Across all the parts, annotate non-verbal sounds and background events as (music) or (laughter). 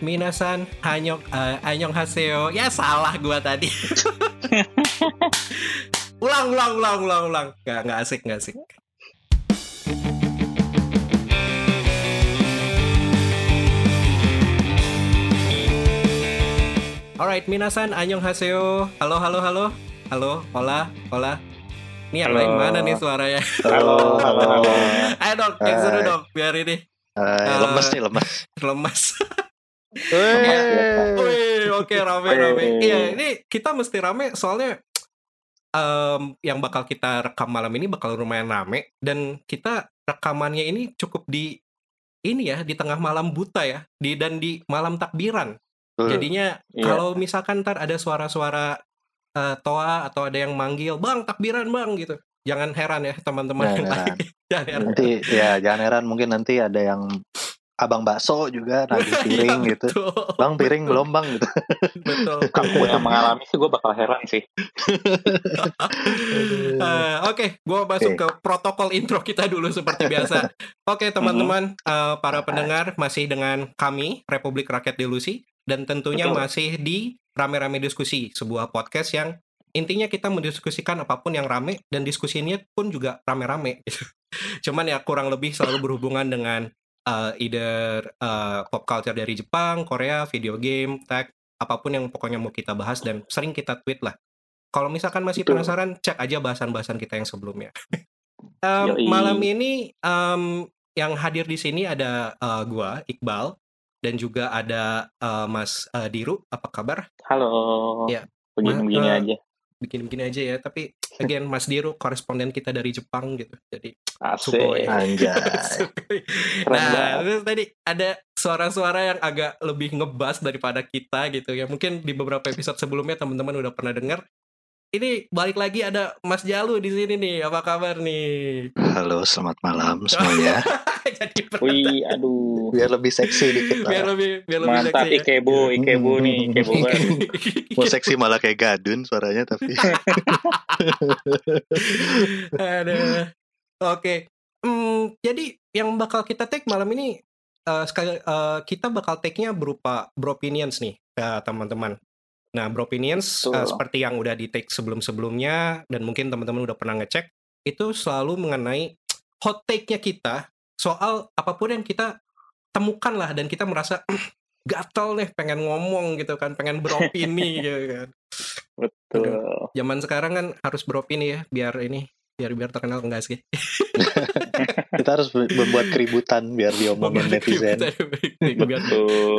minasan, hanyok, uh, anyong haseo. Ya salah gua tadi. (laughs) ulang, ulang, ulang, ulang, ulang. Gak, gak asik, gak asik. Alright, minasan, anyong haseo. Halo, halo, halo. Halo, hola, hola. Ini yang lain mana nih suaranya? Halo, halo, halo. (laughs) Ayo dong, yang seru dong, biar ini Hai, Eh, lemes nih lemes. lemas. (laughs) Wih. Oke rame rame. Iya, ini kita mesti rame soalnya em, yang bakal kita rekam malam ini bakal lumayan rame dan kita rekamannya ini cukup di ini ya di tengah malam buta ya di dan di malam takbiran. Betul. Jadinya Iya. kalau misalkan ntar ada suara-suara eh, toa atau ada yang manggil, "Bang, takbiran, Bang." gitu. Jangan heran ya teman-teman Jangan yang heran. lain. (laughs) Jangan heran. Nanti ya jangan heran mungkin nanti ada yang abang bakso juga (laughs) nagih piring Iya, gitu. betul. Bang piring belum bang gitu. (laughs) Betul. (laughs) Kamu yang mengalami sih gue bakal heran sih. Eh, Oke, gua masuk ke protokol intro kita dulu seperti biasa. Oke, teman-teman, eh, para pendengar masih dengan kami Republik Rakyat Delusi dan tentunya Betul. masih di rame-rame diskusi, sebuah podcast yang intinya kita mendiskusikan apa pun yang rame dan diskusinya pun juga rame-rame. gitu. Cuman ya kurang lebih selalu berhubungan dengan eh, either eh, pop culture dari Jepang, Korea, video game, tech, apa pun yang pokoknya mau kita bahas dan sering kita tweet lah. Kalau misalkan masih Betul. penasaran, cek aja bahasan-bahasan kita yang sebelumnya. (laughs) Yoi. malam ini em, yang hadir di sini ada eh, gua Iqbal dan juga ada eh, Mas eh, Diru. Apa kabar? Halo. Iya. Begini-begini eh, aja. Bikin-bikin aja ya. Tapi again Mas Diru koresponden kita dari Jepang gitu. Jadi Asik. Sugoi. Anjay. (laughs) Nah, terus tadi ada suara-suara yang agak lebih ngebas daripada kita gitu ya. Mungkin di beberapa episode sebelumnya teman-teman udah pernah dengar. Ini balik lagi ada Mas Jalu di sini nih. Apa kabar nih? Halo selamat malam semuanya. (laughs) Jadi. Wih, aduh. Biar lebih seksi dikit biar lah. lebih biar lebih Mantap seksi ya. Ikebo, Ikebo nih, Ikebo (laughs) banget. Mau seksi malah kayak gadun suaranya tapi (laughs) Aduh. Oke. Hmm, jadi yang bakal kita take malam ini eh, sekali eh, kita bakal take-nya berupa opinions nih ya, teman-teman. Nah, opinions Betul. eh, seperti yang udah di take sebelum-sebelumnya dan mungkin teman-teman udah pernah ngecek itu selalu mengenai hot take-nya kita soal apa pun yang kita temukan lah dan kita merasa "Hmm, gatel nih pengen ngomong gitu kan, pengen beropini (laughs) gitu kan. Betul. Zaman sekarang kan harus beropini ya biar ini biar biar terkenal enggak sih? (laughs) kita harus membuat keributan biar diomongin netizen.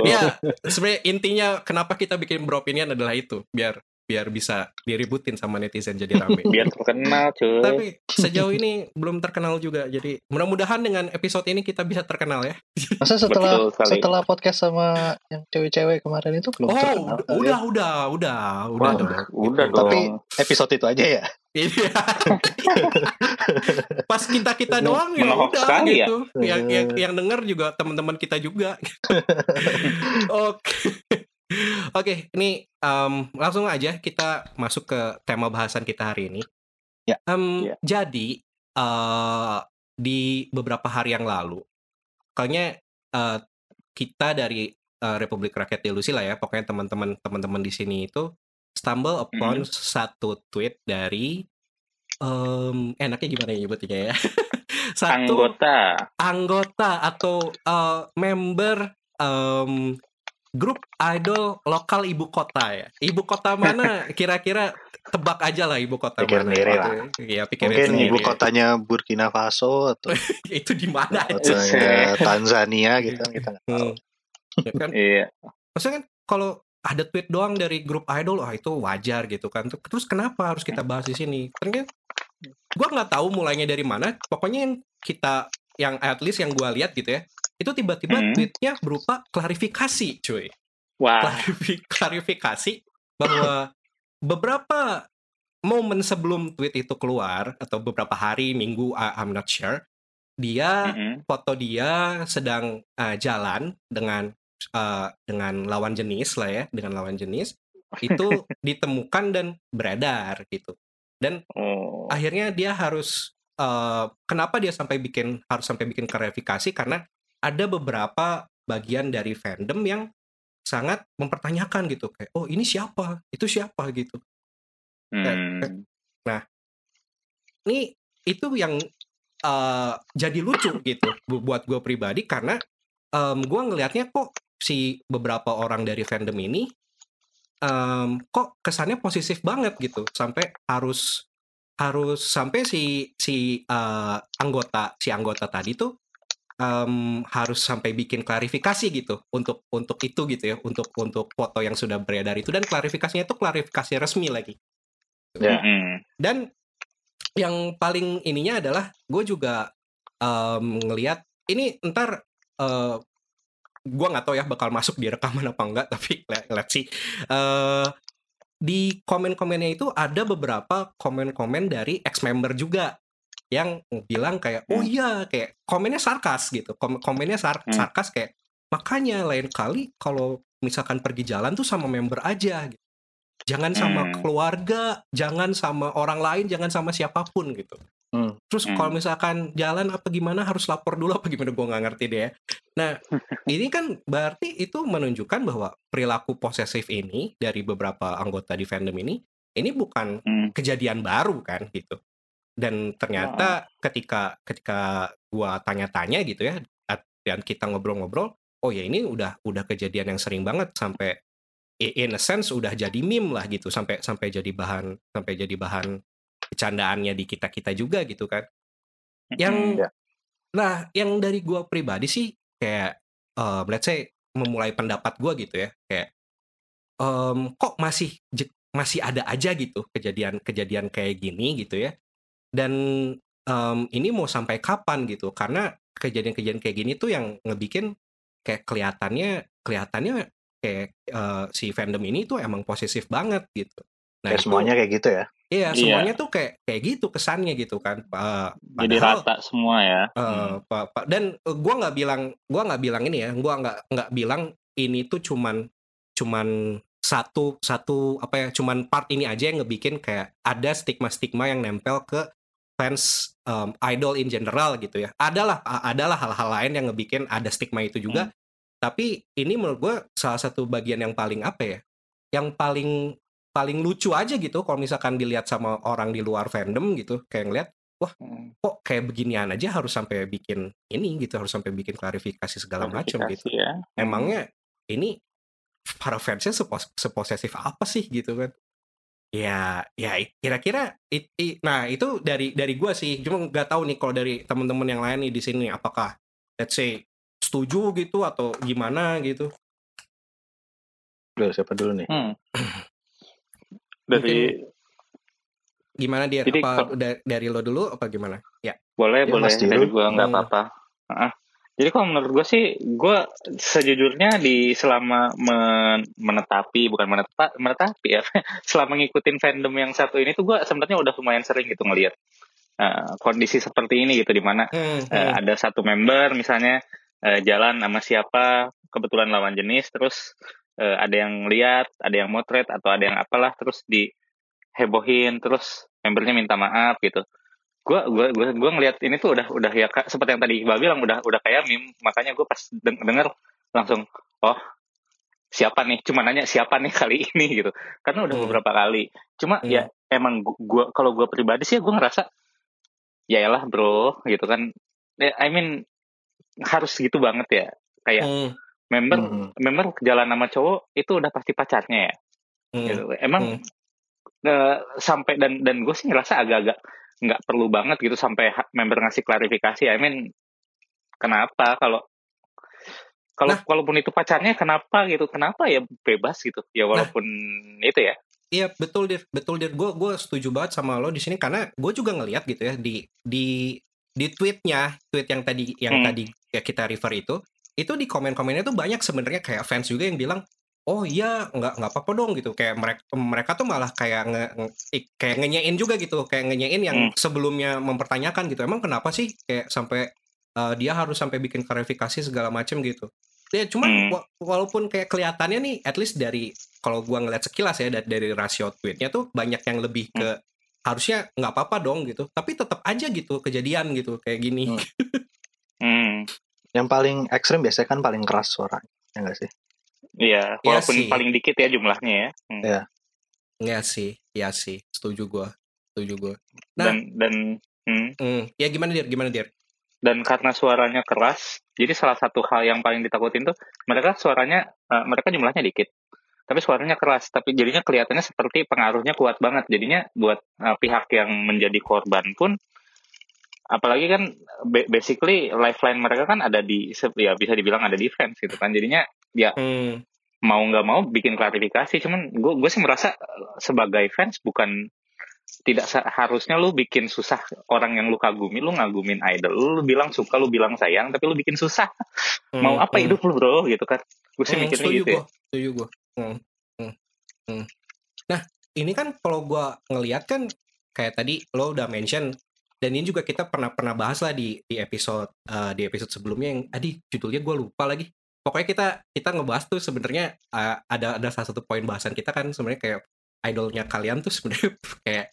Ya sebenarnya intinya kenapa kita bikin beropinian adalah itu biar biar bisa diributin sama netizen jadi rame (laughs) Biar terkenal, cuy. tapi sejauh ini belum terkenal juga jadi mudah-mudahan dengan episode ini kita bisa terkenal ya (laughs) Masa setelah setelah podcast sama yang cewek-cewek kemarin itu belum oh terkenal? udah udah udah udah udah Wah, dong. udah Gitu. dong. Tapi episode itu aja ya. Iya. (laughs) Pas kita kita doang ya udah ya. gitu. Yang yang yang dengar juga teman-teman kita juga. Oke. Oke, ini em, langsung aja kita masuk ke tema bahasan kita hari ini. Ya. Em, Ya. Jadi eh, di beberapa hari yang lalu, kayaknya eh, kita dari eh, Republik Rakyat Delusi lah ya, pokoknya teman-teman teman-teman di sini itu stumble upon satu tweet dari em enaknya gimana ya nyebutnya ya? (laughs) satu Anggota. anggota atau eh, member em, grup idol lokal ibu kota ya. Ibu kota mana? (laughs) Kira-kira tebak aja lah ibu kota Pikir mana. sendiri lah. Iya, pikirin Mungkin sendiri. ibu kotanya Burkina Faso atau (laughs) itu di mana aja? (laughs) Tanzania gitu kita nggak tahu. Hmm. Ya kan? Iya. Maksudnya kan kalau ada tweet doang dari grup idol, wah itu wajar gitu kan. Terus kenapa harus kita bahas di sini? Ternyata gue nggak tahu mulainya dari mana. Pokoknya yang kita, yang at least yang gue lihat gitu ya, itu tiba-tiba Hmm. tweetnya berupa klarifikasi, cuy. Wah, Klarifi- klarifikasi bahwa beberapa momen sebelum tweet itu keluar atau beberapa hari, minggu, I- I'm not sure, dia mm-mm. foto dia sedang uh, jalan dengan uh, dengan lawan jenis lah ya, dengan lawan jenis (laughs) itu ditemukan dan beredar gitu. Dan Oh. akhirnya dia harus uh, kenapa dia sampai bikin harus sampai bikin klarifikasi karena ada beberapa bagian dari fandom yang sangat mempertanyakan gitu kayak oh ini siapa? Itu siapa? gitu. Hmm. ini itu yang eh, jadi lucu gitu bu- buat gue pribadi karena em, gue ngelihatnya kok si beberapa orang dari fandom ini em, kok kesannya positif banget gitu sampai harus harus sampai si si eh, anggota si anggota tadi tuh em, harus sampai bikin klarifikasi gitu untuk untuk itu gitu ya untuk untuk foto yang sudah beredar itu dan klarifikasinya itu klarifikasi resmi lagi Ya. Mm-mm. dan yang paling ininya adalah gue juga em, ngelihat ini ntar eh gue nggak tahu ya bakal masuk di rekaman apa enggak (laughs) tapi let- let's see Eh, di komen-komennya itu ada beberapa komen-komen dari ex member juga yang bilang kayak oh iya kayak komennya sarkas gitu Kom- komennya sar- Hmm. sarkas kayak makanya lain kali kalau misalkan pergi jalan tuh sama member aja gitu. jangan sama Hmm. keluarga jangan sama orang lain jangan sama siapa pun gitu Hmm. terus Hmm. kalau misalkan jalan apa gimana harus lapor dulu apa gimana gue nggak ngerti deh ya. nah (laughs) ini kan berarti itu menunjukkan bahwa perilaku posesif ini dari beberapa anggota di fandom ini ini bukan kejadian baru kan gitu dan ternyata ketika ketika gua tanya-tanya gitu ya dan kita ngobrol-ngobrol oh ya ini udah udah kejadian yang sering banget sampai in a sense udah jadi meme lah gitu sampai sampai jadi bahan sampai jadi bahan bercandaannya di kita kita juga gitu kan. Yang ya. nah yang dari gua pribadi sih kayak um, let's say memulai pendapat gua gitu ya kayak em, kok masih masih ada aja gitu kejadian-kejadian kayak gini gitu ya dan em, ini mau sampai kapan gitu karena kejadian-kejadian kayak gini tuh yang ngebikin kayak kelihatannya kelihatannya kayak eh, si fandom ini tuh emang posesif banget gitu nah Ya, itu- semuanya kayak gitu ya. iya Iya. semuanya tuh kayak kayak gitu kesannya gitu kan Jadi padahal- rata semua ya. Eh, Hmm. pa- pa- dan gua nggak bilang gua nggak bilang ini ya gua nggak nggak bilang ini tuh cuman cuman satu satu apa ya cuman part ini aja yang ngebikin kayak ada stigma stigma yang nempel ke fans um, idol in general gitu ya. Adalah adalah hal-hal lain yang ngebikin ada stigma itu juga. Tapi ini menurut gua salah satu bagian yang paling apa ya yang paling paling lucu aja gitu kalau misalkan dilihat sama orang di luar fandom gitu kayak ngeliat Hmm. kok kayak beginian aja harus sampai bikin ini gitu harus sampai bikin klarifikasi segala macam gitu. ya. emangnya ini para fansnya sepos seposesif apa sih gitu kan ya ya kira-kira it- i- nah itu dari dari gua sih cuma nggak tahu nih kalau dari teman-teman yang lain nih di sini apakah let's say setuju gitu atau gimana gitu Duh, siapa dulu nih? Hmm. (clears throat) Dari gimana dia Jadi apa kalau- da- dari lo dulu apa gimana ya boleh Ya, boleh dari gua nggak Hmm. apa-apa. Heeh. Jadi kalau menurut gue sih, gue sejujurnya di selama men- menetapi bukan menetap menetapi ya, (laughs) selama ngikutin fandom yang satu ini tuh gue sebenarnya udah lumayan sering gitu ngelihat eh, kondisi seperti ini gitu di mana Hmm, eh, hmm. ada satu member misalnya eh, jalan sama siapa kebetulan lawan jenis terus eh, ada yang lihat ada yang motret atau ada yang apalah terus dihebohin terus membernya minta maaf gitu gua gua gua gua ngelihat ini tuh udah udah ya seperti yang tadi Iqbal bilang udah udah kayak meme makanya gue pas deng- denger langsung oh siapa nih cuma nanya siapa nih kali (laughs) ini gitu karena udah Hmm. beberapa kali cuma Hmm. ya emang gu- gua kalau gua pribadi sih gue ngerasa ya lah bro gitu kan Ya, I mean harus gitu banget ya kayak Hmm, member Hmm. member jalan sama cowok itu udah pasti pacarnya ya hmm. gitu. emang eh, sampai dan dan gue sih ngerasa agak-agak nggak perlu banget gitu sampai member ngasih klarifikasi I mean kenapa kalau kalau Nah. walaupun itu pacarnya kenapa gitu kenapa ya bebas gitu ya walaupun itu ya Iya betul dir, betul dir. Gue gue setuju banget sama lo di sini karena gue juga ngelihat gitu ya di di di tweetnya, tweet yang tadi yang Hmm. tadi ya kita refer itu, itu di komen-komennya tuh banyak sebenarnya kayak fans juga yang bilang, oh iya nggak nggak apa-apa dong gitu. Kayak mereka mereka tuh malah kayak nge, kayak ngenyain juga gitu, kayak ngenyain yang Hmm. sebelumnya mempertanyakan gitu. Emang kenapa sih kayak sampai uh, dia harus sampai bikin klarifikasi segala macam gitu. Ya cuman Hmm. wa- walaupun kayak kelihatannya nih, at least dari kalau gua ngeliat sekilas ya dari, dari rasio tweetnya tuh banyak yang lebih ke harusnya nggak apa-apa dong gitu tapi tetap aja gitu kejadian gitu kayak gini Hmm. (laughs) hmm. Yang paling ekstrim biasanya kan paling keras suara, ya nggak sih? Iya, Iya walaupun sih. paling dikit ya jumlahnya ya. Hmm. Iya. Iya sih, iya sih, setuju gua, setuju gua. Nah. Dan dan hmm, Hmm, ya gimana dir, gimana dir? dan karena suaranya keras, jadi salah satu hal yang paling ditakutin tuh mereka suaranya eh, mereka jumlahnya dikit. Tapi suaranya keras, tapi jadinya kelihatannya seperti pengaruhnya kuat banget. Jadinya buat eh, pihak yang menjadi korban pun apalagi kan ba- basically lifeline mereka kan ada di ya bisa dibilang ada di fans gitu kan. Jadinya ya Hmm, mau nggak mau bikin klarifikasi cuman gue gue sih merasa eh, sebagai fans bukan tidak seharusnya lu bikin susah orang yang lu kagumi lu ngagumin idol lu, lu bilang suka lu bilang sayang tapi lu bikin susah mau hmm, apa hmm. hidup lu bro gitu kan gue sih Hmm, mikirnya setuju gitu ya gua, setuju gua. Hmm, hmm, hmm. Nah, ini kan kalau gua ngelihat kan kayak tadi lo udah mention dan ini juga kita pernah pernah bahas lah di di episode eh, di episode sebelumnya yang adi judulnya gua lupa lagi. Pokoknya kita kita ngebahas tuh sebenarnya eh, ada ada salah satu poin bahasan kita kan sebenarnya kayak idolnya kalian tuh sebenarnya (laughs) kayak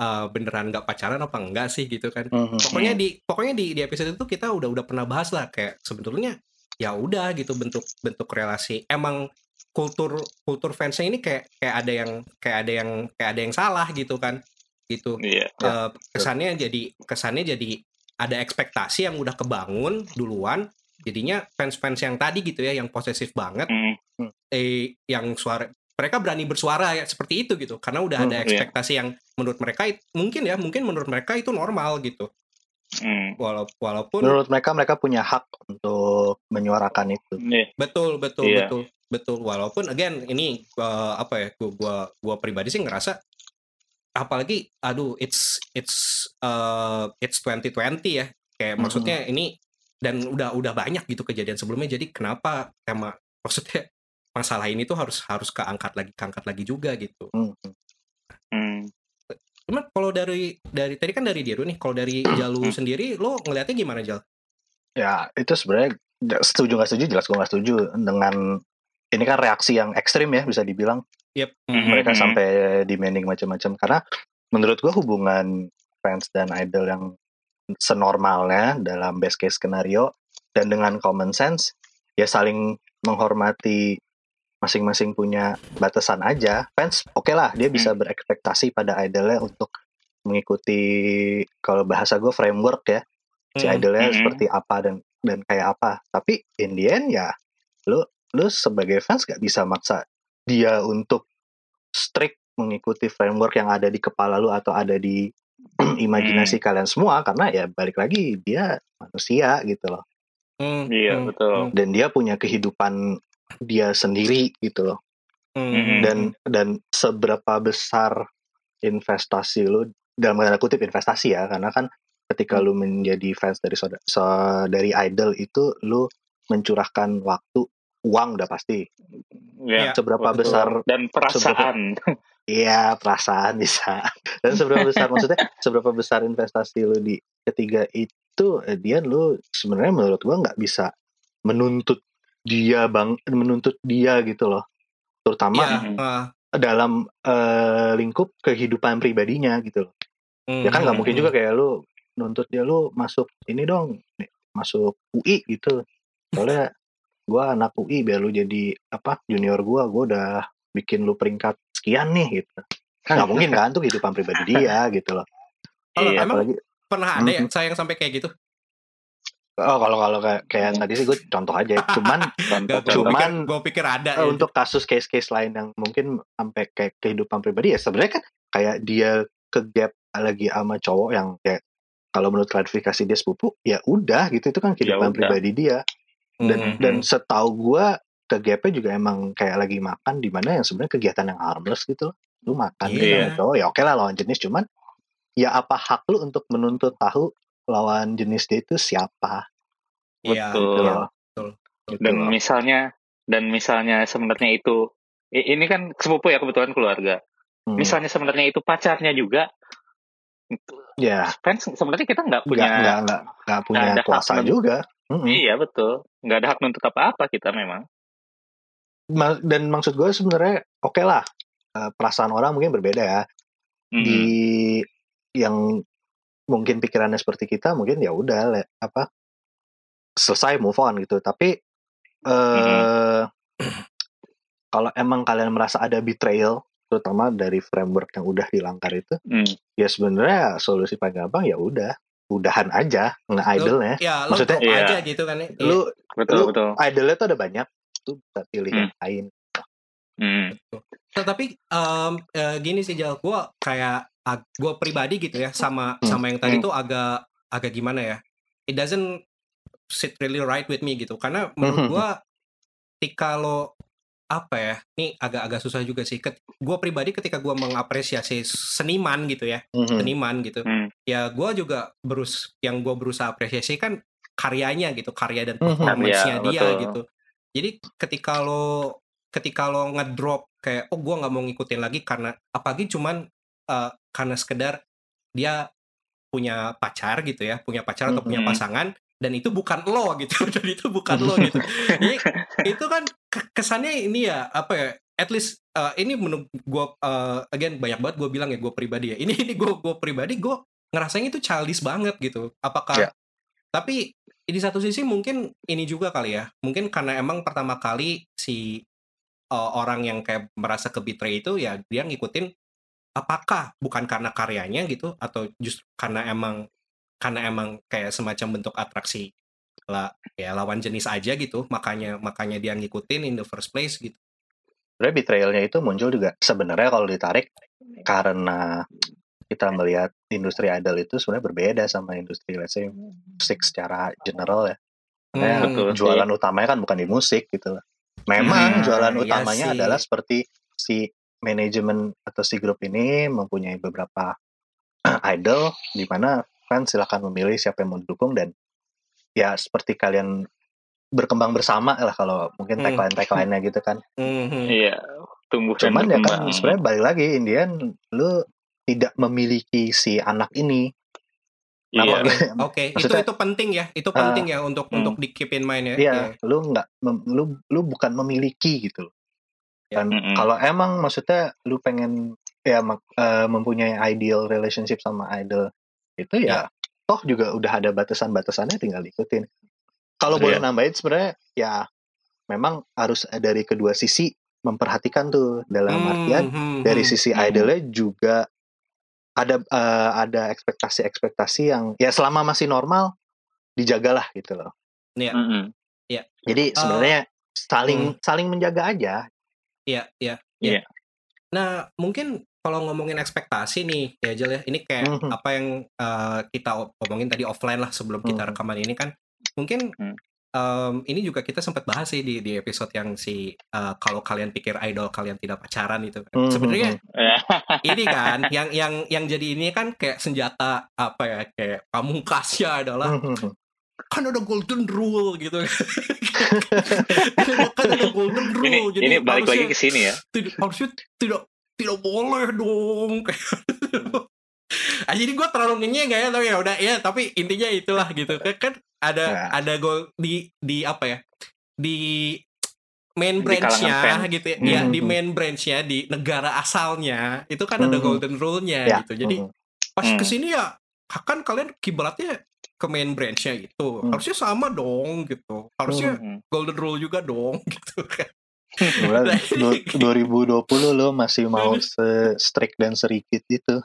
eh, beneran nggak pacaran apa enggak sih gitu kan. Mhm. pokoknya di pokoknya di di episode itu kita udah udah pernah bahas lah kayak sebetulnya ya udah gitu bentuk bentuk relasi. Emang kultur kultur fansnya ini kayak kayak ada yang kayak ada yang kayak ada yang salah gitu kan. Gitu. Iya. Eh, kesannya jadi kesannya jadi ada ekspektasi yang udah kebangun duluan jadinya fans-fans yang tadi gitu ya yang posesif banget Hmm, eh yang suara mereka berani bersuara ya seperti itu gitu karena udah ada Hmm, iya. ekspektasi yang menurut mereka mungkin ya mungkin menurut mereka itu normal gitu hmm, Walau, walaupun Menurut mereka mereka punya hak untuk menyuarakan itu. iya. betul betul Iya. betul betul walaupun again ini uh, apa ya gua, gua gua pribadi sih ngerasa apalagi aduh it's it's uh, it's 2020 ya kayak Mhm. maksudnya ini dan udah udah banyak gitu kejadian sebelumnya jadi kenapa tema (laughs) maksudnya masalah ini tuh harus harus keangkat lagi keangkat lagi juga gitu Mhm. Hmm. cuman kalau dari dari tadi kan dari Diru nih kalau dari Jalu sendiri lo ngelihatnya gimana Jal? Ya itu sebenarnya setuju nggak setuju jelas gue nggak setuju dengan ini kan reaksi yang ekstrim ya bisa dibilang Yep. Mhm. mereka Mhm. sampai demanding macam-macam karena menurut gue hubungan fans dan idol yang senormalnya dalam best case skenario dan dengan common sense ya saling menghormati masing-masing punya batasan aja. Fans oke lah dia bisa berekspektasi pada idolnya untuk mengikuti kalau bahasa gue framework ya si Hmm, idolnya Mhm. seperti apa dan dan kayak apa. Tapi in the end ya lu lu sebagai fans gak bisa maksa dia untuk strict mengikuti framework yang ada di kepala lu atau ada di (clears throat) imajinasi kalian semua karena ya balik lagi dia manusia gitu loh. Hmm, Iya, hmm, betul. hmm, dan dia punya kehidupan dia sendiri gitu loh. Hmm, Mhm. hmm, dan dan seberapa besar investasi lu dalam tanda kutip investasi ya karena kan ketika lu menjadi fans dari so- dari idol itu lu mencurahkan waktu uang udah pasti. Iya, Iya, seberapa betul. besar dan perasaan (laughs) iya perasaan bisa. Dan seberapa besar maksudnya seberapa besar investasi lu di ketiga itu eh, dia lu sebenarnya menurut gua nggak bisa menuntut dia bang menuntut dia gitu loh. Terutama ah, dalam eh, lingkup kehidupan pribadinya gitu loh. Ya kan nggak hmm, mungkin hmm, juga kayak lu nuntut dia lu masuk ini dong masuk UI gitu. Soalnya gua anak UI biar lu jadi apa junior gua gua udah bikin lu peringkat sekian nih gitu kan nggak (laughs) mungkin kan tuh kehidupan pribadi dia gitu loh Kalau Iya. emang apalagi pernah ada ya Mhm. sayang sampai kayak gitu? oh kalau kalau kayak kayak tadi sih gue contoh aja cuman (laughs) contoh Gak, Cuman- gue pikir ada. eh, ya. untuk kasus case-case lain yang mungkin sampai kayak kehidupan pribadi ya sebenarnya kan kayak dia ke gap lagi sama cowok yang kayak kalau menurut klarifikasi dia sepupu ya udah gitu itu kan kehidupan udah. pribadi dia dan Hmm, dan hmm. setahu gua ke gapnya juga emang kayak lagi makan di mana yang sebenarnya kegiatan yang harmless gitu loh lu makan Iya. gitu cowok ya oke lah lawan jenis cuman ya apa hak lu untuk menuntut tahu lawan jenis dia itu siapa Iya, Betul. gitu iya, loh. betul. Gitu dan loh. misalnya dan misalnya sebenarnya itu ini kan sepupu ya kebetulan keluarga Hmm. misalnya sebenarnya itu pacarnya juga ya fans sebenarnya kita nggak punya nggak nggak nggak punya kuasa juga Mm-mm. iya betul nggak ada hak nuntut apa apa kita memang Ma- dan maksud gue sebenarnya oke lah eh, perasaan orang mungkin berbeda ya Mhm. di yang mungkin pikirannya seperti kita mungkin ya udah apa selesai move on gitu tapi eh kalau emang kalian merasa ada betrayal terutama dari framework yang udah dilanggar itu Hmm. ya sebenarnya solusi paling gampang ya udah udahan aja nge-idle ya Ya, lo Maksudnya- Iya. aja gitu kan ya. Iya. lu Betul, lu betul. idle tuh ada banyak lu bisa pilih Hmm. yang lain Hmm. Nah, tapi em, eh, gini sih Jal, gue kayak gue pribadi gitu ya sama Hmm. sama yang tadi Hmm. tuh agak agak gimana ya? It doesn't sit really right with me gitu. Karena menurut Hmm. gue, ketika lo apa ya? Ini agak-agak susah juga sih. Gue pribadi ketika gue mengapresiasi seniman gitu ya, Mhm. seniman gitu, Hmm. ya gue juga berus yang gue berusaha apresiasi kan karyanya gitu, karya dan Mhm. performance-nya Karya, dia betul. gitu. Jadi ketika lo ketika lo ngedrop kayak oh gue nggak mau ngikutin lagi karena apalagi cuman eh, karena sekedar dia punya pacar gitu ya, punya pacar atau punya Mhm. pasangan dan itu bukan lo (laughs) gitu dan itu bukan lo gitu. (laughs) Jadi itu kan ke- kesannya ini ya apa ya at least uh, ini menurut gue again banyak banget gue bilang ya gue pribadi ya ini ini gue gue pribadi gue ngerasanya itu childish banget gitu apakah Ya. tapi di satu sisi mungkin ini juga kali ya mungkin karena emang pertama kali si uh, orang yang kayak merasa ke betray itu ya dia ngikutin apakah bukan karena karyanya gitu atau justru karena emang karena emang kayak semacam bentuk atraksi lah ya lawan jenis aja gitu makanya makanya dia ngikutin in the first place gitu. Sebenarnya betrayalnya itu muncul juga sebenarnya kalau ditarik karena kita melihat industri idol itu sebenarnya berbeda sama industri let's say musik secara general ya Kayak Hmm, betul. sih. jualan utamanya kan bukan di musik gitu loh. Memang Hmm, jualan iya utamanya sih. adalah seperti si manajemen atau si grup ini mempunyai beberapa (clears throat) idol di mana fans silakan memilih siapa yang mau didukung dan ya seperti kalian berkembang bersama lah kalau mungkin Hmm. tagline tagline-nya gitu kan. mhm. (laughs) Iya, tumbuh dan Cuman ya berkembang. kan sebenarnya balik lagi Indian lu tidak memiliki si anak ini. Nah, Iya. kalau- (laughs) Oke, itu Maksudnya- itu penting ya, itu Ah, penting ya untuk hmm. untuk di keep in mind ya. Iya, lu nggak lu lu bukan memiliki gitu. Ya. Dan Mm-mm. kalau emang maksudnya lu pengen ya mak- eh, mempunyai ideal relationship sama idol itu ya, toh juga udah ada batasan-batasannya tinggal ikutin. Kalau boleh Iya. nambahin sebenarnya ya memang harus dari kedua sisi memperhatikan tuh dalam Hmm, artian hmm, dari hmm. sisi Hmm. idolnya juga ada eh, ada ekspektasi-ekspektasi yang ya selama masih normal dijagalah gitu loh. Mm-mm. Jadi Eh, sebenarnya saling saling menjaga aja. Iya, iya, Iya. iya. Nah, mungkin kalau ngomongin ekspektasi nih, ya Jel ya, ini kayak Mhm. apa yang eh, kita omongin tadi offline lah sebelum kita Mhm. rekaman ini kan, mungkin Hmm. Em, ini juga kita sempat bahas sih di di episode yang si eh, kalau kalian pikir idol kalian tidak pacaran itu. kan. Mhm. Sebenarnya Ya. (laughs) ini kan yang yang yang jadi ini kan kayak senjata apa ya kayak pamungkasnya adalah kan ada golden rule gitu (laughs) kan ada golden rule ini jadi ini balik lagi ke sini ya. tidak harusnya tidak tidak boleh dong. (laughs) ah, jadi gue terlalu ngenyek ya tapi ya udah ya tapi intinya itulah gitu kan kan ada Ya. ada gol di di apa ya di main branchnya gitu ya, ya Mhm. di main branchnya di negara asalnya itu kan ada Mhm. golden rule-nya Ya, gitu jadi pas Hmm. ke sini ya kan kalian kiblatnya ke main branchnya gitu Hmm. harusnya sama dong gitu harusnya Hmm. golden rule juga dong (laughs) gitu kan Sebenarnya Nah, du- ini- 2020 lo masih mau se strict dan serikit itu.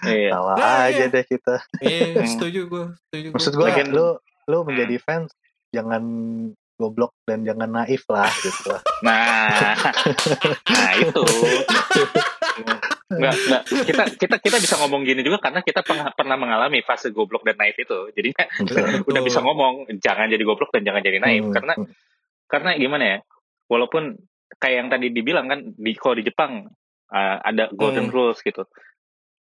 Iya. Salah Nah, aja iya. deh kita. Iya, Hmm. setuju gue. Setuju. Maksud gue Lagian- lo lo menjadi fans jangan goblok dan jangan naif lah gitu. (laughs) Nah, (laughs) nah itu. Enggak, enggak. Kita kita kita bisa ngomong gini juga karena kita pernah pernah mengalami fase goblok dan naif itu. Jadinya udah bisa ngomong jangan jadi goblok dan jangan jadi naif Hmm, karena hmm. karena gimana ya? Walaupun kayak yang tadi dibilang kan di kalau di Jepang uh, ada golden Hmm. rules gitu.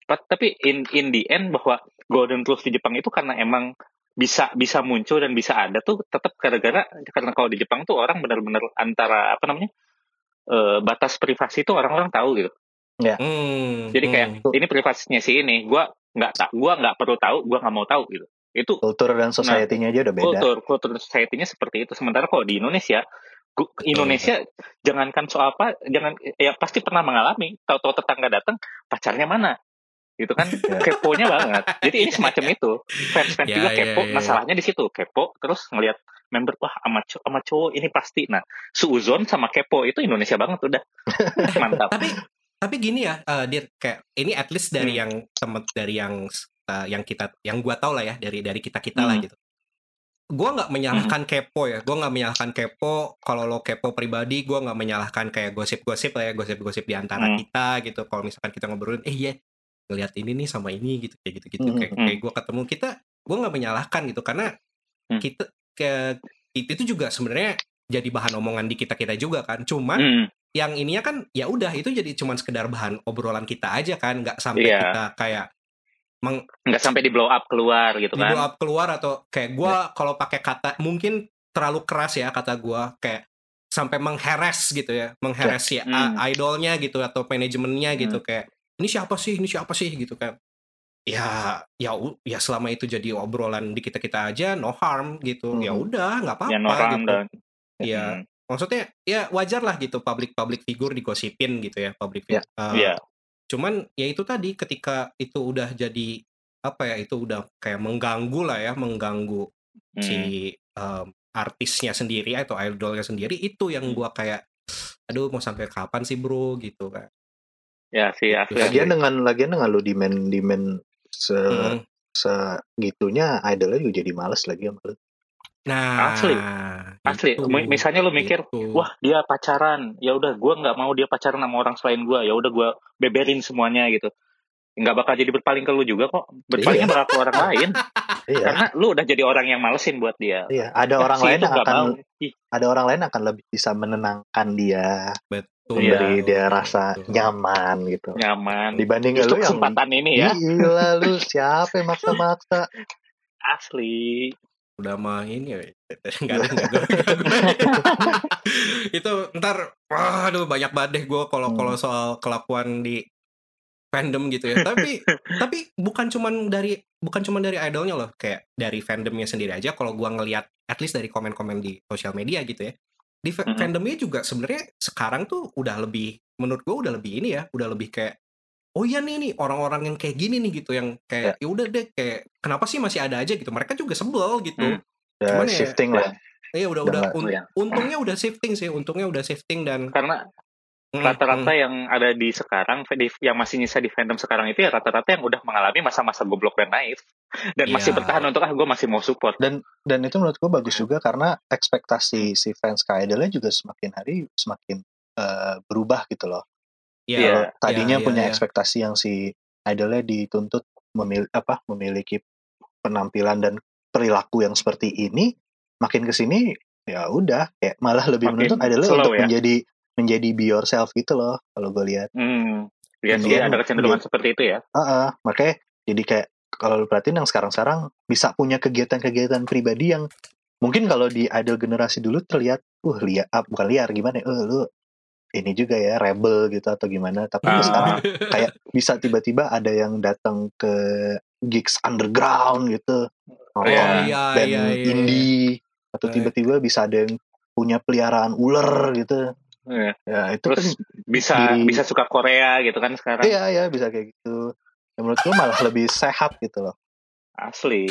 But, tapi in in the end bahwa golden rules di Jepang itu karena emang bisa bisa muncul dan bisa ada tuh tetap gara-gara karena kalau di Jepang tuh orang benar-benar antara apa namanya eh, batas privasi itu orang-orang tahu gitu. Hmm, Jadi kayak hmm. ini privasinya si ini, gua nggak tak, gua nggak perlu tahu, gua nggak mau tahu gitu. Itu Kultur dan society-nya aja udah beda. kultur kultur society-nya seperti itu. Sementara kalau di Indonesia, Indonesia jangankan soal apa, jangan ya pasti pernah mengalami. Tahu-tahu tetangga datang, pacarnya mana? Gitu kan, Ya. (laughs) keponya banget. Jadi ini semacam (laughs) itu. Fans-fans Ya, juga ya, kepo. ya, ya. Masalahnya di situ kepo, terus ngelihat member wah sama cowok, sama cowok ini pasti. Nah, suuzon sama kepo itu Indonesia banget udah. (laughs) Mantap. tapi tapi gini ya uh, dia kayak ini at least dari Hmm. yang temen dari yang uh, yang kita yang gua tahu lah ya dari dari kita kita lah Hmm. gitu gua nggak menyalahkan kepo ya. Gua nggak menyalahkan kepo kalau lo kepo pribadi. Gua nggak menyalahkan kayak gosip-gosip lah ya gosip-gosip di antara Hmm. kita gitu. Kalau misalkan kita ngobrolin eh iya ngelihat ini nih sama ini gitu kayak gitu gitu Hmm. kayak, kayak gua ketemu kita gua nggak menyalahkan gitu. Karena Hmm. kita ke itu juga sebenarnya jadi bahan omongan di kita kita juga kan. Cuman Hmm, yang ininya kan ya udah itu jadi cuman sekedar bahan obrolan kita aja kan. Nggak sampai Iya. kita kayak meng nggak sampai di blow up keluar gitu di kan. blow up keluar atau kayak gua kalau pakai kata mungkin terlalu keras ya kata gua kayak sampai mengheres gitu ya mengheres ya Hmm. idolnya gitu atau manajemennya gitu kayak ini siapa sih ini siapa sih gitu kan ya ya ya selama itu jadi obrolan di kita kita aja no harm gitu ya Hmm. udah nggak apa-apa Ya noram gitu dan Iya. Hmm, maksudnya ya wajar lah gitu public public figur digosipin gitu ya public Ya. eh, Iya. Cuman ya itu tadi ketika itu udah jadi apa ya itu udah kayak mengganggu lah ya mengganggu hmm. si em, artisnya sendiri atau idolnya sendiri itu yang Hmm. gua kayak aduh mau sampai kapan sih bro gitu kan Ya sih asli. Lagian dengan lagian dengan lu demand demand se Mm. segitunya idolnya juga jadi males lagi sama lu. Nah Asli. Asli. itu, Mi- Misalnya lu mikir, gitu. wah dia pacaran, ya udah gue nggak mau dia pacaran sama orang selain gue, ya udah gue beberin semuanya gitu. Nggak bakal jadi berpaling ke lu juga kok. Berpalingnya bakal ke orang lain. Iya. Karena lu udah jadi orang yang malesin buat dia. Iya, ada orang Si lain itu yang akan mau. Ada orang lain akan lebih bisa menenangkan dia, betul memberi betul, dia rasa betul. nyaman gitu. nyaman. Dibanding Justru lu yang kesempatan ini ya, Gila lu siapa yang maksa-maksa? (laughs) asli. Udah mah ini ya (laughs) nggak ada nggak (laughs) itu ntar wah, aduh banyak banget deh gue kalau Hmm. kalau soal kelakuan di fandom gitu ya. Tapi (laughs) tapi bukan cuman dari bukan cuman dari idolnya loh. Kayak dari fandomnya sendiri aja kalau gua ngelihat at least dari komen-komen di sosial media gitu ya. Di fa- fandomnya juga sebenarnya sekarang tuh udah lebih menurut gue udah lebih ini ya udah lebih kayak oh iya nih nih orang-orang yang kayak gini nih gitu yang kayak ya udah deh kayak kenapa sih masih ada aja gitu mereka juga sebel gitu Hmm. Udah Cuman ya- shifting lah. Iya udah Udah un- untungnya udah shifting sih, untungnya udah shifting dan Karena Mm, rata-rata mm. yang ada di sekarang, yang masih nyisa di fandom sekarang itu ya rata-rata yang udah mengalami masa-masa goblok dan naif. Dan masih Iya. bertahan untuk, ah gue masih mau support. Dan dan itu menurut gua bagus juga karena ekspektasi si fans ke idolnya juga semakin hari semakin eh, berubah gitu loh. Iya, Iya. Kalau tadinya iya, punya iya. ekspektasi yang si idolnya dituntut memil apa memiliki penampilan dan perilaku yang seperti ini, makin ke sini ya udah kayak malah lebih Makin menuntut idolnya slow untuk ya. menjadi menjadi be yourself gitu loh kalau gue lihat. Hmm. Iya sih, Dia- ada kecenderungan seperti itu ya. Heeh, makanya jadi kayak kalau lu perhatiin yang sekarang-sekarang bisa punya kegiatan-kegiatan pribadi yang mungkin kalau di idol generasi dulu terlihat, uh liar, ah, bukan liar gimana? ya, Eh lu ini juga ya rebel gitu atau gimana? Tapi Ah. sekarang (laughs) kayak bisa tiba-tiba ada yang datang ke gigs underground gitu, nonton Iya, iya, band iya, iya. indie atau tiba-tiba bisa ada yang punya peliharaan ular gitu. Iya. Ya itu Terus kan bisa diri- bisa suka Korea gitu kan sekarang. iya ya bisa kayak gitu. Ya, menurut gue malah lebih sehat gitu loh. Asli.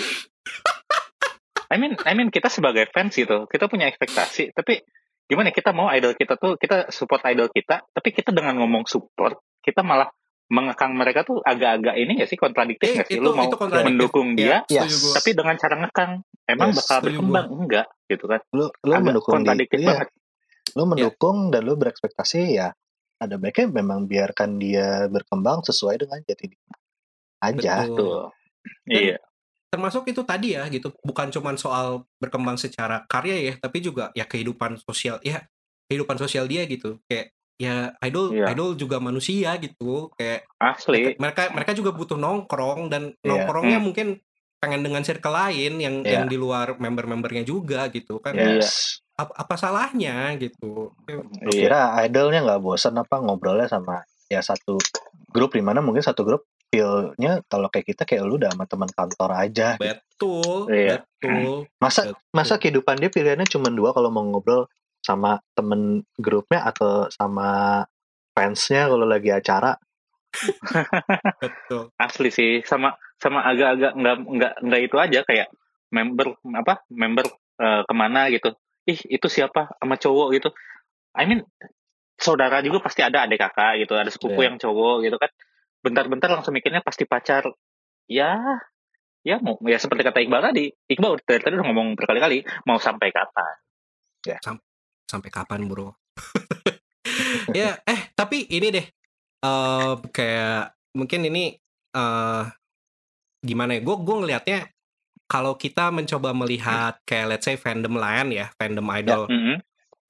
I mean, I mean kita sebagai fans gitu, kita punya ekspektasi, tapi gimana ya, kita mau idol kita tuh kita support idol kita, tapi kita dengan ngomong support, kita malah mengekang mereka tuh agak-agak ini gak sih kontradiktif Eh, nggak sih? itu- Lu mau mendukung Iya, dia, Yes. tapi dengan cara ngekang, emang Yes, bakal berkembang enggak gitu kan? Lu lu Agak mendukung di, kontradiktif iya, banget. lu mendukung dan lu berekspektasi ya ada baiknya memang biarkan dia berkembang sesuai dengan jati diri aja. Betul. Tuh. Dan- Iya. Termasuk itu tadi ya gitu bukan cuman soal berkembang secara karya ya tapi juga ya kehidupan sosial ya kehidupan sosial dia gitu kayak ya idol Iya. idol juga manusia gitu kayak Asli. mereka mereka juga butuh nongkrong dan Iya. nongkrongnya Hmm. mungkin pengen dengan circle lain yang Iya. yang di luar member-membernya juga gitu kan. Yes. apa, apa salahnya gitu Iya. kira idolnya nggak bosan apa ngobrolnya sama ya satu grup di mana mungkin satu grup feel-nya kalau kayak kita kayak lu udah sama teman kantor aja. betul Iya. betul Masa betul. masa kehidupan dia pilihannya cuma dua kalau mau ngobrol sama temen grupnya atau sama fansnya kalau lagi acara. (laughs) betul asli sih sama sama agak-agak nggak nggak nggak itu aja kayak member apa member eh, ke mana gitu ih itu siapa sama cowok gitu I mean saudara juga pasti ada adik kakak gitu ada sepupu Iya. yang cowok gitu kan bentar-bentar langsung mikirnya pasti pacar. Ya ya mau ya seperti kata Iqbal tadi. Iqbal dari tadi udah ngomong berkali-kali mau sampai kapan? Sampai kapan bro? (laughs) Ya eh tapi ini deh eh kayak mungkin ini eh gimana ya? Gue gue ngelihatnya kalau kita mencoba melihat kayak let's say fandom lain ya fandom idol Mm-mm.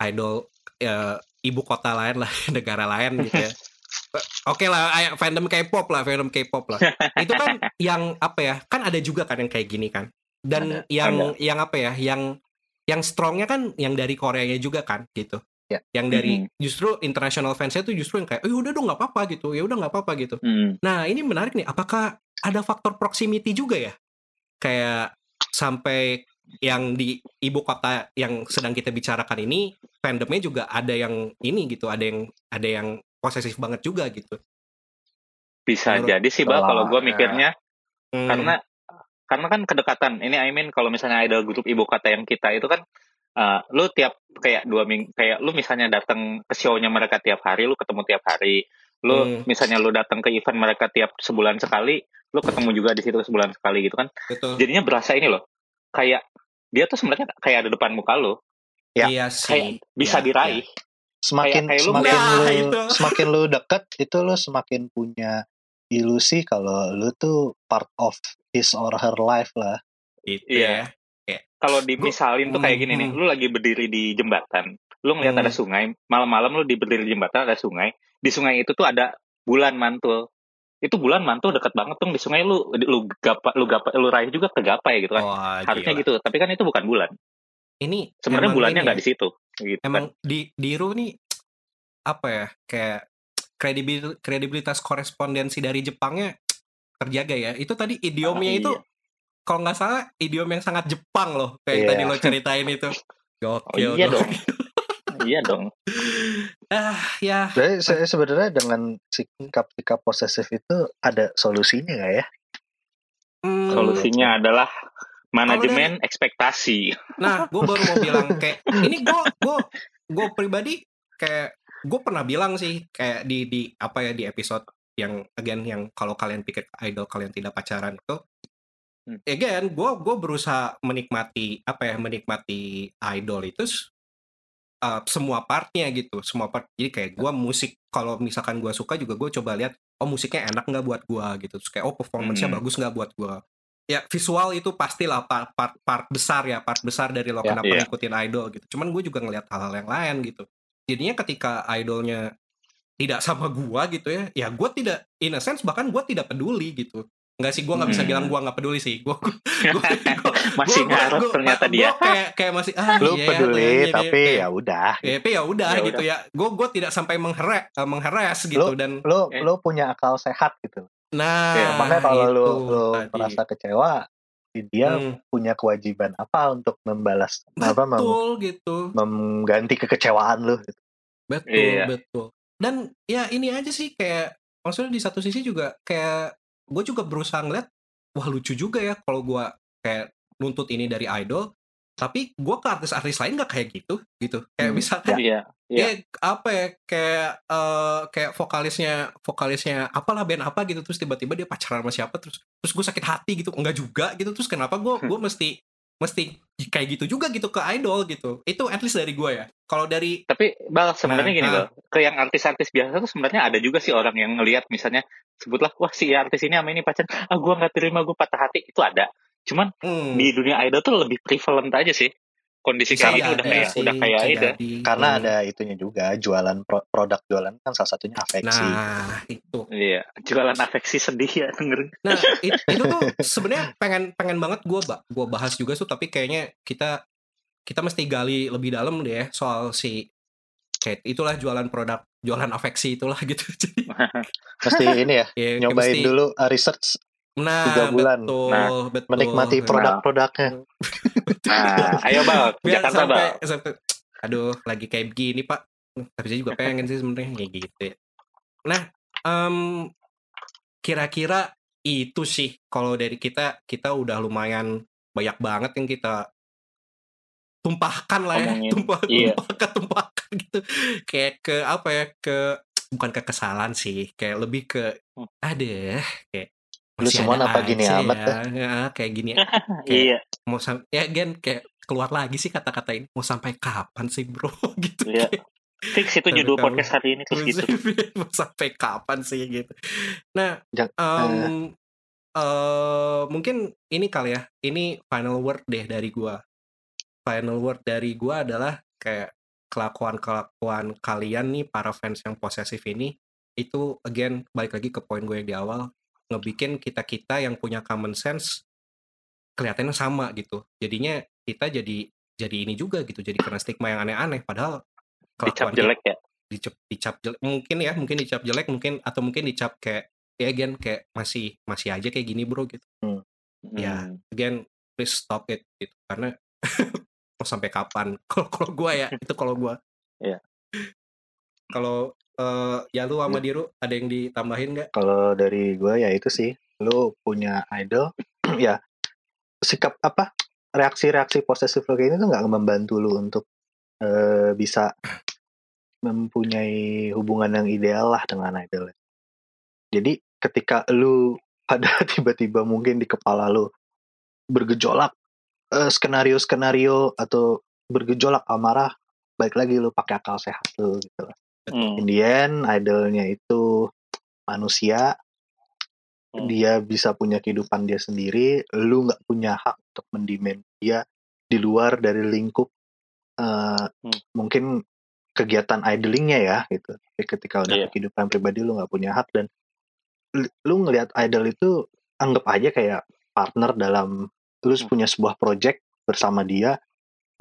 idol eh, ibu kota lain lah (laughs) negara lain gitu ya Oke lah, ay- fandom K-pop lah, fandom K-pop lah. (laughs) Itu kan yang apa ya? Kan ada juga kan yang kayak gini kan. Dan Ada, yang yang apa ya? Yang yang strongnya kan yang dari Koreanya juga kan gitu. Ya. Yang dari Mhm. justru international fansnya tuh justru yang kayak, "Eh udah dong nggak apa-apa gitu. Ya udah nggak apa-apa gitu." Mm. Nah, ini menarik nih. Apakah ada faktor proximity juga ya? Kayak sampai yang di ibu kota yang sedang kita bicarakan ini fandomnya juga ada yang ini gitu, ada yang ada yang posesif banget juga gitu. bisa Menurut- jadi sih bal Kalau- gue ya. mikirnya Hmm, karena karena kan kedekatan ini I mean kalau misalnya ada grup ibu kota yang kita itu kan uh, lu tiap kayak dua minggu kayak lu misalnya datang ke show-nya mereka tiap hari lu ketemu tiap hari lu Hmm. misalnya lu datang ke event mereka tiap sebulan sekali lu ketemu juga di situ sebulan sekali gitu kan betul. jadinya berasa ini loh kayak dia tuh sebenarnya kayak ada depan muka lu Ya, Iya sih. kayak bisa Ya, diraih semakin kayak lu semakin Nah, lu (laughs) itu. semakin lu deket itu lu semakin punya ilusi kalau lu tuh part of his or her life lah Itu Iya. ya. kalau dimisalin tuh kayak gini nih, lu lagi berdiri di jembatan, lu ngeliat Hmm. ada sungai, malam-malam lu di berdiri di jembatan ada sungai, di sungai itu tuh ada bulan mantul. Itu bulan mantul deket banget tuh di sungai lu lu gapa lu gapa lu raih juga kegapai gitu kan. Wah, Harusnya gila. gitu, tapi kan itu bukan bulan. Ini Sebenarnya bulannya nggak ya, di situ gitu Emang kan. di di Ru nih apa ya? Kayak kredibil kredibilitas korespondensi dari Jepangnya terjaga ya. Itu tadi idiomnya Ah, itu iya. kalau nggak salah idiom yang sangat Jepang loh. Kayak Iya. tadi lo ceritain itu. (laughs) Oh Gokil. iya gokil. dong. iya dong. (laughs) Ah, ya. jadi saya sebenarnya dengan sikap-sikap posesif itu ada solusinya nggak ya Hmm, Solusinya adalah manajemen ekspektasi. Nah, gue baru mau bilang (laughs) kayak ini gue gue gue pribadi kayak gue pernah bilang sih kayak di di apa ya di episode yang again yang kalau kalian pikir idol kalian tidak pacaran itu Hmm. again gue gue berusaha menikmati apa ya menikmati idol itu uh, semua partnya gitu semua part jadi kayak gue musik kalau misalkan gue suka juga gue coba lihat oh musiknya enak nggak buat gue gitu terus kayak oh performance-nya Hmm. bagus nggak buat gue ya visual itu pastilah part, part part besar ya part besar dari lo Ya, kenapa iya. ngikutin idol gitu cuman gue juga ngelihat hal-hal yang lain gitu jadinya ketika idolnya tidak sama gua gitu ya ya gue tidak in a sense bahkan gue tidak peduli gitu Enggak sih gue nggak bisa Hmm. bilang gua nggak peduli sih gue (laughs) Masih ngarep ternyata dia. kayak kayak masih ah lu iya, peduli iya, tapi kayak- ya udah ya, tapi ya udah Ya gitu ya gue gue tidak sampai mengheres mengheres gitu dan lu Eh. lu punya akal sehat gitu nah Ya, makanya kalau lu itu lu tadi. merasa kecewa dia Hmm, punya kewajiban apa untuk membalas apa mem- betul gitu mengganti kekecewaan lu gitu. betul Iya. betul dan ya ini aja sih kayak maksudnya di satu sisi juga kayak gue juga berusaha ngeliat wah lucu juga ya kalau gue kayak nuntut ini dari idol tapi gue ke artis-artis lain gak kayak gitu gitu kayak Hmm, misalkan Iya. Iya. ya apa ya kayak eh, kayak vokalisnya vokalisnya apalah band apa gitu terus tiba-tiba dia pacaran sama siapa terus terus gue sakit hati gitu enggak juga gitu terus kenapa gue gue mesti mesti kayak gitu juga gitu ke idol gitu itu at least dari gue ya kalau dari Tapi bal sebenarnya Nah, gini ah. bal, ke yang artis-artis biasa tuh sebenarnya ada juga sih orang yang ngelihat misalnya sebutlah wah si artis ini sama ini pacar, ah gua nggak terima gue patah hati itu ada. Cuman hmm, di dunia idol tuh lebih prevalent aja sih kondisi bisa kayak gini udah kayak sih, udah kayak jadi. karena Hmm. ada itunya juga jualan pro- produk jualan kan salah satunya afeksi nah itu Iya, jualan afeksi sedih ya dengerin. Nah, (laughs) it- itu tuh sebenarnya pengen pengen banget gue gua bahas juga tuh tapi kayaknya kita kita mesti gali lebih dalam deh ya soal si kayak itulah jualan produk jualan afeksi itulah gitu. Jadi (laughs) mesti ini ya ya, nyobain mesti- dulu uh, research nah, tiga bulan. Betul, Nah, betul. menikmati produk-produknya Nah, (laughs) ayo bal, biar Jakarta sampai, bal. sampai aduh lagi kayak begini pak tapi saya juga pengen sih sebenarnya kayak gitu ya. nah em, kira-kira itu sih kalau dari kita kita udah lumayan banyak banget yang kita tumpahkan lah ya Omongin. tumpah Iya. tumpahkan tumpahkan gitu kayak ke apa ya ke bukan ke kesalahan sih kayak lebih ke Hmm. ada kayak Lu semua kenapa gini aja amat, ya. Ya, kayak gini (laughs) Kayak- Iya. mau sam ya gen kayak keluar lagi sih kata-kata ini mau sampai kapan sih bro (laughs) gitu Iya. kayak, Fix itu judul kalau- podcast hari ini terus gitu. (laughs) mau sampai kapan sih gitu nah Jang- em, eh, mungkin ini kali ya ini final word deh dari gua final word dari gua adalah kayak kelakuan-kelakuan kalian nih para fans yang posesif ini itu again balik lagi ke poin gue yang di awal ngebikin kita kita yang punya common sense kelihatannya sama gitu jadinya kita jadi jadi ini juga gitu jadi kena stigma yang aneh-aneh padahal Dicap kelakuan kita- jelek ya. dicap dicap jelek mungkin ya mungkin dicap jelek mungkin atau mungkin dicap kayak ya again kayak masih masih aja kayak gini bro gitu Ya. Hmm. again please stop it gitu karena (laughs) mau sampai kapan (laughs) kalau kalau gua ya itu kalau gua Iya. kalau eh ya lu sama Diru ada yang ditambahin nggak Kalau dari gue ya itu sih, lu punya idol, (clears throat) ya sikap apa reaksi-reaksi posesif lo kayak ini tuh nggak membantu lu untuk eh, bisa mempunyai hubungan yang ideal lah dengan idol. Jadi ketika lu (laughs) pada tiba-tiba mungkin di kepala lu bergejolak eh, skenario-skenario atau bergejolak amarah, baik lagi lu pakai akal sehat lu gitu lah. Hmm. In the end, idolnya itu manusia, Hmm. dia bisa punya kehidupan dia sendiri, lu nggak punya hak untuk mendemand dia di luar dari lingkup eh, Hmm. mungkin kegiatan idolingnya ya gitu. Tapi ketika udah ke kehidupan pribadi lu nggak punya hak dan lu- lu ngelihat idol itu anggap aja kayak partner dalam lu Hmm. punya sebuah project bersama dia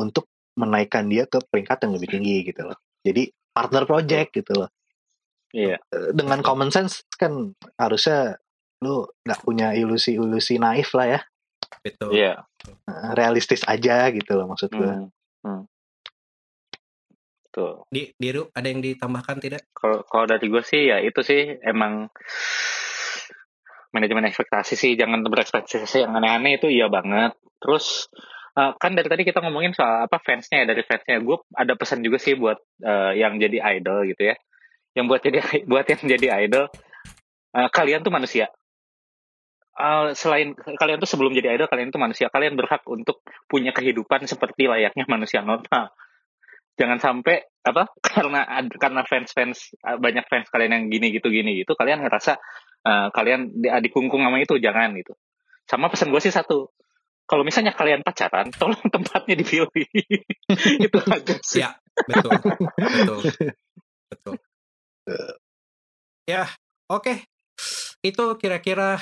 untuk menaikkan dia ke peringkat yang lebih tinggi gitu loh. Jadi partner project gitu loh. Iya. Eh, dengan common sense kan harusnya lu nggak punya ilusi-ilusi naif lah ya betul Iya. Eh, realistis aja gitu loh maksud gue Hmm. Hmm. Tuh. di Diru ada yang ditambahkan tidak Kalau kalau dari gue sih ya itu sih emang manajemen ekspektasi sih jangan berekspektasi yang aneh-aneh itu iya banget. Terus eh, kan dari tadi kita ngomongin soal apa fansnya ya dari fansnya. Gue ada pesan juga sih buat eh, yang jadi idol gitu ya. Yang buat jadi (laughs) buat yang jadi idol eh, kalian tuh manusia. Eh, selain kalian tuh sebelum jadi idol kalian tuh manusia. Kalian berhak untuk punya kehidupan seperti layaknya (laughs) manusia normal jangan sampai apa (laughs) karena karena fans fans banyak fans kalian yang gini gitu gini gitu kalian ngerasa eh, kalian di- dikungkung sama itu jangan gitu sama pesan gue sih satu kalau misalnya kalian pacaran tolong tempatnya dipilih (laughs) itu aja sih. Ya betul betul betul. Ya oke. Itu kira-kira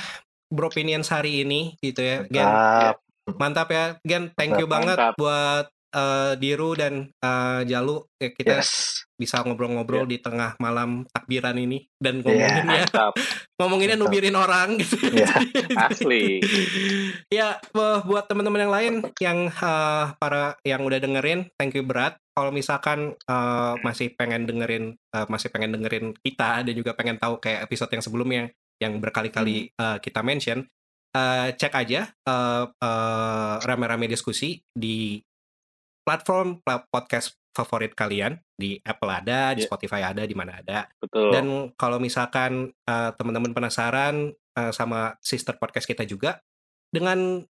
beropinion hari ini gitu ya Gen. Mantap. mantap ya Gen. Thank you banget Mantap. buat eh, Diru dan eh, Jalu. Ya, kita yes bisa ngobrol-ngobrol di tengah malam takbiran ini dan Iya. (laughs) ngomonginnya mantap. Ngomonginnya nubirin orang gitu. Iya. (laughs) asli. Ya bu- buat teman-teman yang lain yang eh, para yang udah dengerin thank you berat. Kalau misalkan eh, masih pengen dengerin eh, masih pengen dengerin kita dan juga pengen tahu kayak episode yang sebelumnya yang berkali-kali eh, kita mention eh, cek aja eh, eh, rame-rame diskusi di platform pla- podcast favorit kalian di Apple ada, di Iya. Spotify ada, di mana ada. betul Dan kalau misalkan uh, teman-teman penasaran uh, sama sister podcast kita juga dengan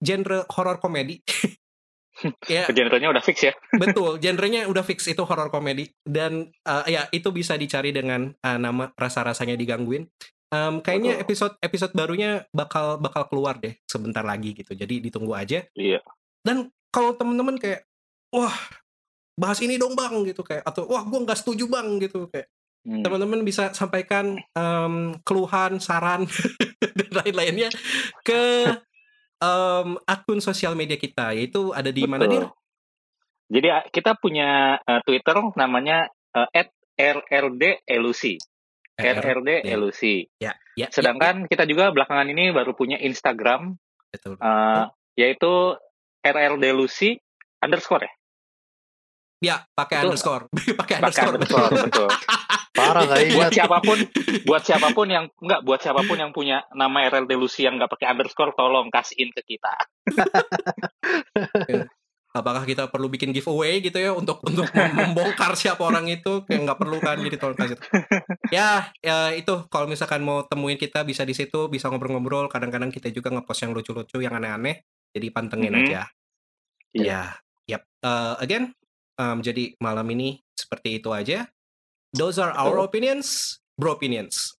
genre horror komedi. (laughs) ya, genrenya udah fix ya betul. (laughs) Genrenya udah fix itu horror komedi dan uh, ya itu bisa dicari dengan uh, nama rasa-rasanya digangguin. Um, kayaknya Betul. episode episode barunya bakal bakal keluar deh sebentar lagi gitu. Jadi ditunggu aja. iya Dan kalau temen-temen kayak wah bahas ini dong bang gitu kayak atau wah gue nggak setuju bang gitu kayak Hmm. teman-teman bisa sampaikan em, keluhan, saran (laughs) dan lain-lainnya ke em, akun sosial media kita yaitu ada di mana Betul. dir? jadi kita punya eh, Twitter namanya eh, @rrd_elusi RRD ya. Elusi. Ya, ya, Sedangkan kita juga belakangan ini baru punya Instagram ya, betul. eh, yaitu RRD Lucy underscore ya. Ya, pakai underscore, (laughs) pakai underscore. underscore betul. parah nggak buat ingat. siapa pun, buat siapa pun yang enggak buat siapa pun yang punya nama RRD Lucy yang nggak pakai underscore tolong kasihin ke kita. apakah kita perlu bikin giveaway gitu ya untuk untuk mem- membongkar siapa orang itu? Kayak nggak perlu kan jadi tolong kasih. Ya ya itu. Kalau misalkan mau temuin kita bisa di situ bisa ngobrol-ngobrol. Kadang-kadang kita juga ngepost yang lucu-lucu yang aneh-aneh. Jadi pantengin Mhm. aja. Iya. ya yep Uh, again um, jadi malam ini seperti itu aja. Those are our opinions bro opinions